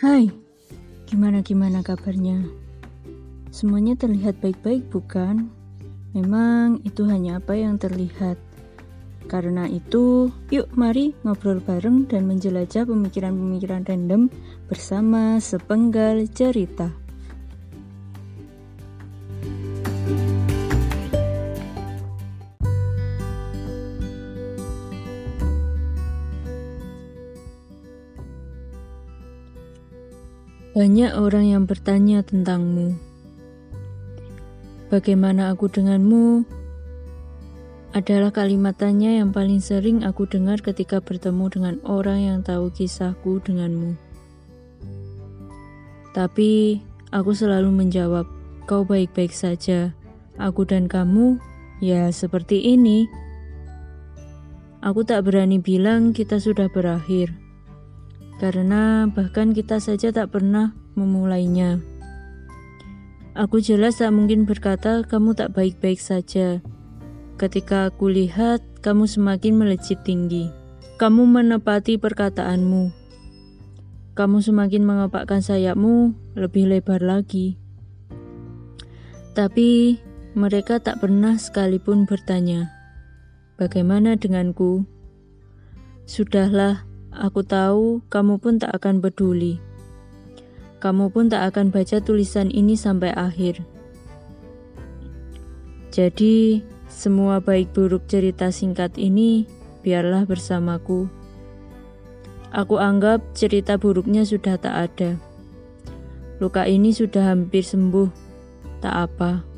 Hai, gimana-gimana kabarnya? Semuanya terlihat baik-baik bukan? Memang itu hanya apa yang terlihat. Karena itu, yuk mari ngobrol bareng dan menjelajah pemikiran-pemikiran random bersama sepenggal cerita. Banyak orang yang bertanya tentangmu. Bagaimana aku denganmu? Adalah kalimat tanya yang paling sering aku dengar ketika bertemu dengan orang yang tahu kisahku denganmu. Tapi aku selalu menjawab, "Kau baik-baik saja. Aku dan kamu, ya seperti ini." Aku tak berani bilang kita sudah berakhir karena bahkan kita saja tak pernah memulainya. Aku jelas tak mungkin berkata kamu tak baik-baik saja. Ketika aku lihat kamu semakin melejit tinggi. Kamu menepati perkataanmu. Kamu semakin mengepakkan sayapmu lebih lebar lagi. Tapi mereka tak pernah sekalipun bertanya, "Bagaimana denganku?" Sudahlah, Aku tahu kamu pun tak akan peduli. Kamu pun tak akan baca tulisan ini sampai akhir. Jadi, semua baik buruk cerita singkat ini biarlah bersamaku. Aku anggap cerita buruknya sudah tak ada. Luka ini sudah hampir sembuh, tak apa.